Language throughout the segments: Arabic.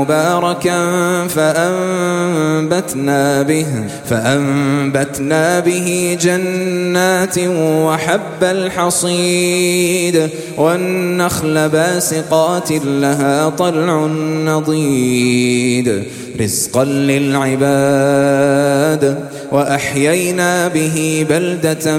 مباركا فأنبتنا به فأنبتنا به جنات وحب الحصيد. والنخل باسقات لها طلع نضيد. رزقا للعباد وأحيينا به بلدة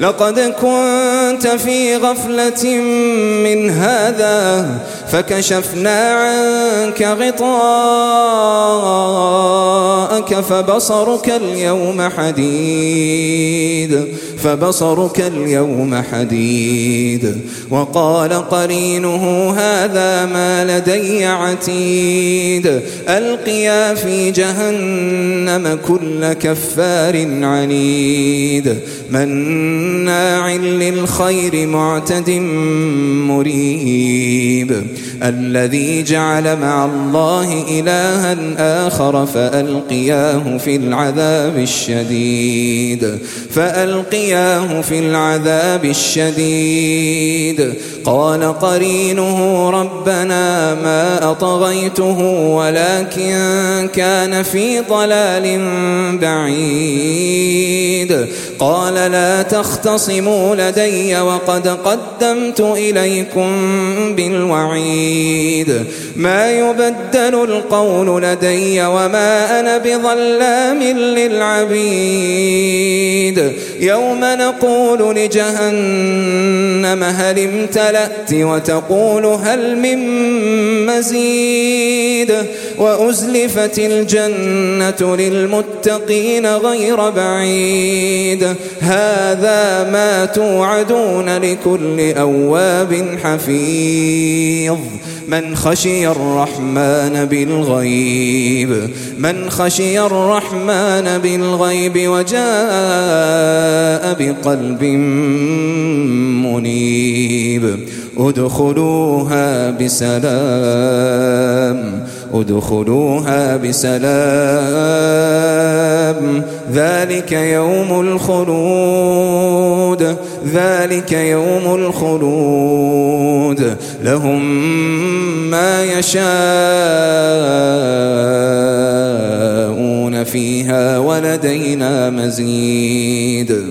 لقد كنت في غفلة من هذا فكشفنا عنك غطاءك فبصرك اليوم حديد فبصرك اليوم حديد. وقال قرينه هذا ما لدي عتيد. ألقيا في جهنم كل كفار عنيد. مناع للخير معتد مريب. الذي جعل مع الله إلها آخر فألقياه في العذاب الشديد. فألقياه في العذاب الشديد. قال قرينه ربنا ما أطغيته ولكن كان في ضلال بعيد. قال لا تختصموا لدي وقد قدمت إليكم بالوعيد. ما يبدل القول لدي وما أنا بظلام للعبيد. يوم نقول لجهنم هل امتلأت وتقول هل من مزيد وأزلفت الجنة للمتقين غير بعيد هذا ما توعدون لكل أواب حفيظ من خشي الرحمن بالغيب من خشي الرحمن بالغيب وجاء بقلب مصيب ادخلوها بسلام ادخلوها بسلام. ذلك يوم الخلود ذلك يوم الخلود. لهم ما يشاءون فيها ولدينا مزيد.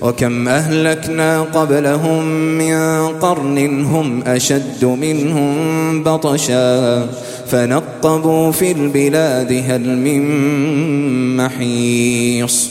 وكم أهلكنا قبلهم من قرن هم أشد منهم بطشا فنقبوا في البلاد هل من محيص